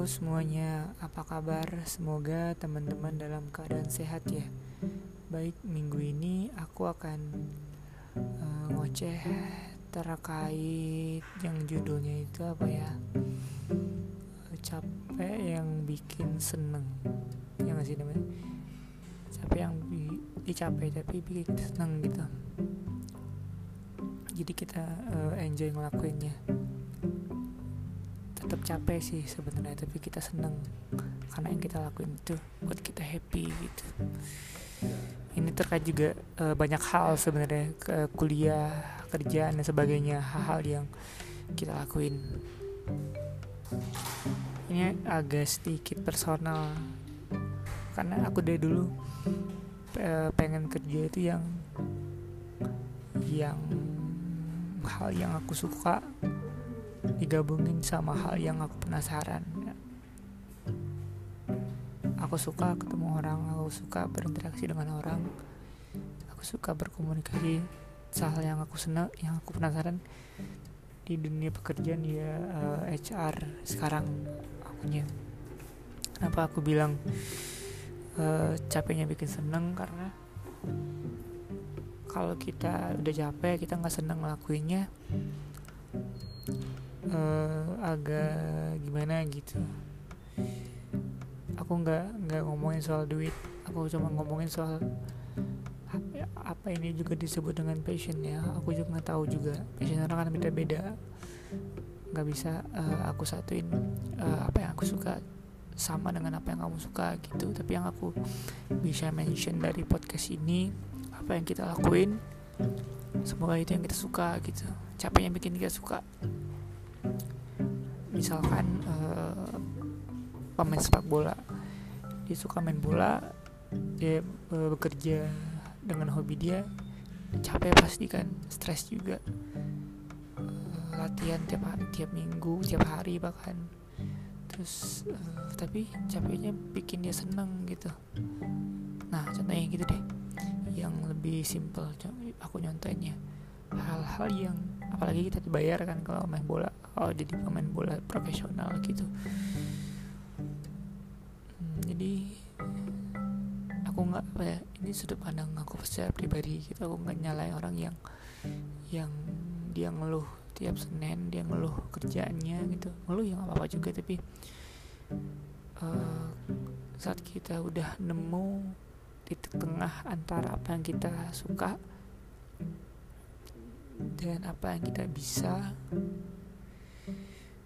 Halo semuanya, apa kabar? Semoga teman-teman dalam keadaan sehat ya. Baik, minggu ini aku akan uh, ngoceh terkait yang judulnya itu apa ya? Capek yang bikin seneng. Ya sih namanya? Capek yang bi capek tapi bikin seneng gitu. Jadi kita uh, enjoy ngelakuinnya tetap capek sih sebenarnya tapi kita seneng karena yang kita lakuin itu buat kita happy gitu. Ini terkait juga e, banyak hal sebenarnya ke kuliah kerjaan dan sebagainya hal-hal yang kita lakuin. Ini agak sedikit personal karena aku dari dulu e, pengen kerja itu yang yang hal yang aku suka digabungin sama hal yang aku penasaran aku suka ketemu orang aku suka berinteraksi dengan orang aku suka berkomunikasi. Hal yang aku senang yang aku penasaran di dunia pekerjaan ya uh, eh, HR sekarang akunya. Kenapa aku bilang uh, capeknya bikin seneng? Karena kalau kita udah capek kita nggak seneng ngelakuinnya uh, agak gimana gitu. Aku nggak nggak ngomongin soal duit. Aku cuma ngomongin soal apa ini juga disebut dengan passion ya aku juga nggak tahu juga. Passion orang kan beda-beda. Nggak bisa uh, aku satuin uh, apa yang aku suka sama dengan apa yang kamu suka gitu. Tapi yang aku bisa mention dari podcast ini apa yang kita lakuin semoga itu yang kita suka gitu. Capeknya bikin kita suka misalkan uh, pemain sepak bola. Dia suka main bola dia uh, bekerja dengan hobi dia capek pasti kan stres juga. Uh, latihan tiap tiap minggu tiap hari bahkan. Terus uh, tapi capeknya bikin dia seneng gitu. Nah contohnya gitu deh yang lebih simple aku nyontoinnya. Hal-hal yang apalagi kita dibayar kan kalau main bola oh jadi pemain bola profesional gitu. Hmm, jadi aku nggak apa ya ini sudut pandang aku secara pribadi gitu. Aku nggak nyalain orang yang yang dia ngeluh tiap senin dia ngeluh kerjaannya gitu. Ngeluh yang apa apa juga tapi uh, saat kita udah nemu titik tengah antara apa yang kita suka dan apa yang kita bisa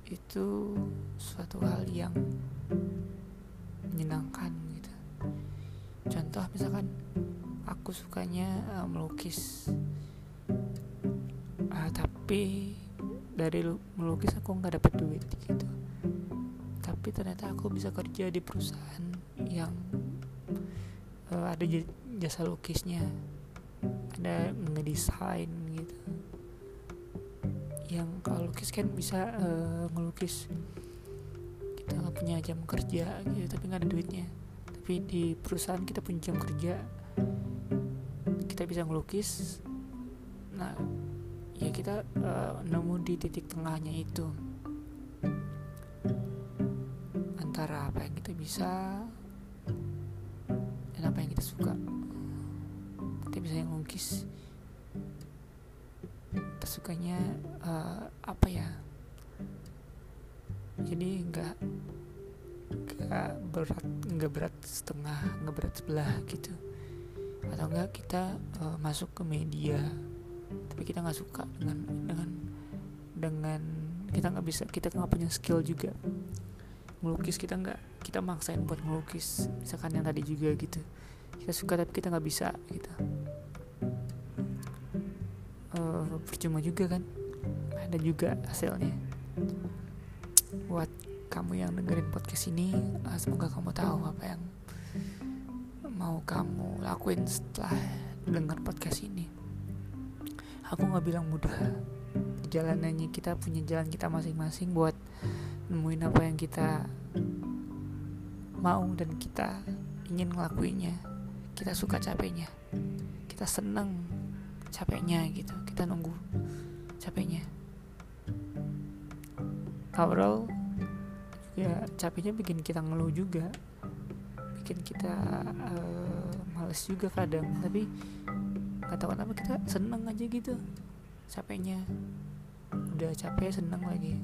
itu suatu hal yang menyenangkan gitu. Contoh misalkan aku sukanya uh, melukis. Uh, tapi dari melukis aku nggak dapet duit gitu. Tapi ternyata aku bisa kerja di perusahaan yang uh, ada jasa lukisnya. Ada ngedesain gitu yang kalau lukis kan bisa uh, ngelukis. Kita nggak punya jam kerja gitu tapi nggak ada duitnya. Tapi di perusahaan kita punya jam kerja kita bisa ngelukis. Nah ya kita uh, nemu di titik tengahnya itu. Antara apa yang kita bisa dan apa yang kita suka. Kita bisa ngelukis sukanya uh, apa ya? Jadi nggak nggak berat nggak berat setengah nggak berat sebelah gitu. Atau enggak kita uh, masuk ke media tapi kita nggak suka dengan dengan dengan kita nggak bisa kita nggak punya skill juga. Melukis kita nggak kita maksain buat melukis misalkan yang tadi juga gitu. Kita suka tapi kita nggak bisa gitu uh, percuma juga kan? Ada juga hasilnya. Buat kamu yang dengerin podcast ini uh, semoga kamu tahu apa yang mau kamu lakuin setelah dengar podcast ini. Aku nggak bilang mudah. Jalanannya kita punya jalan kita masing-masing buat nemuin apa yang kita mau dan kita ingin ngelakuinnya. Kita suka capeknya. Kita seneng capeknya gitu. Kita nunggu capeknya. Overall ya capeknya bikin kita ngeluh juga. Bikin kita uh, males juga kadang. Tapi nggak tahu kenapa kita seneng aja gitu capeknya. Udah capek seneng lagi.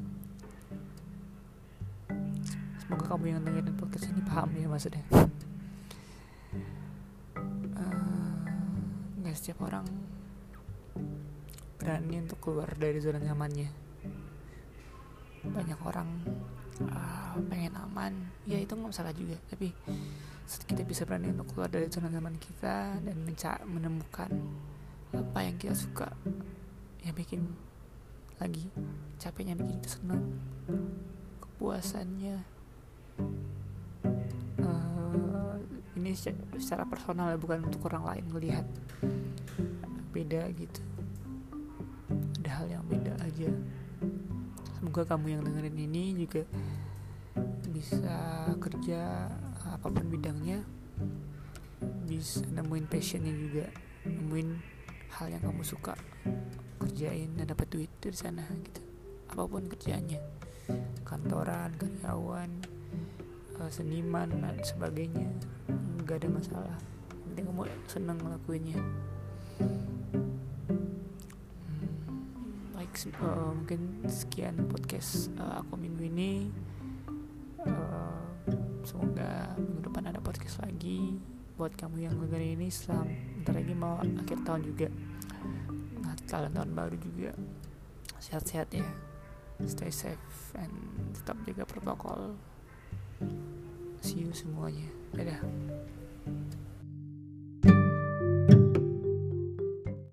Semoga kamu yang dengerin podcast ini paham ya maksudnya. Nggak uh, setiap orang berani untuk keluar dari zona nyamannya. Banyak orang uh, pengen aman. Ya itu nggak masalah juga. Tapi kita bisa berani untuk keluar dari zona nyaman kita dan menemukan apa yang kita suka. Yang bikin lagi capeknya bikin kita senang. Kepuasannya uh, ini secara personal ya bukan untuk orang lain melihat beda gitu. Ada hal yang beda aja. Semoga kamu yang dengerin ini juga bisa kerja apa pun bidangnya bisa nemuin passionnya juga nemuin hal yang kamu suka kerjain dan dapat duit dari sana gitu. Apa pun kerjaannya kantoran karyawan eh, seniman dan sebagainya nggak ada masalah. Penting kamu seneng ngelakuinnya uh, mungkin sekian podcast uh, aku minggu ini. Uh, semoga minggu depan ada podcast lagi buat kamu yang dengerin ini. Setelah bentar lagi mau akhir tahun juga. Natal dan tahun baru juga. Sehat-sehat ya. Stay safe and tetap jaga protokol. See you semuanya. Dadah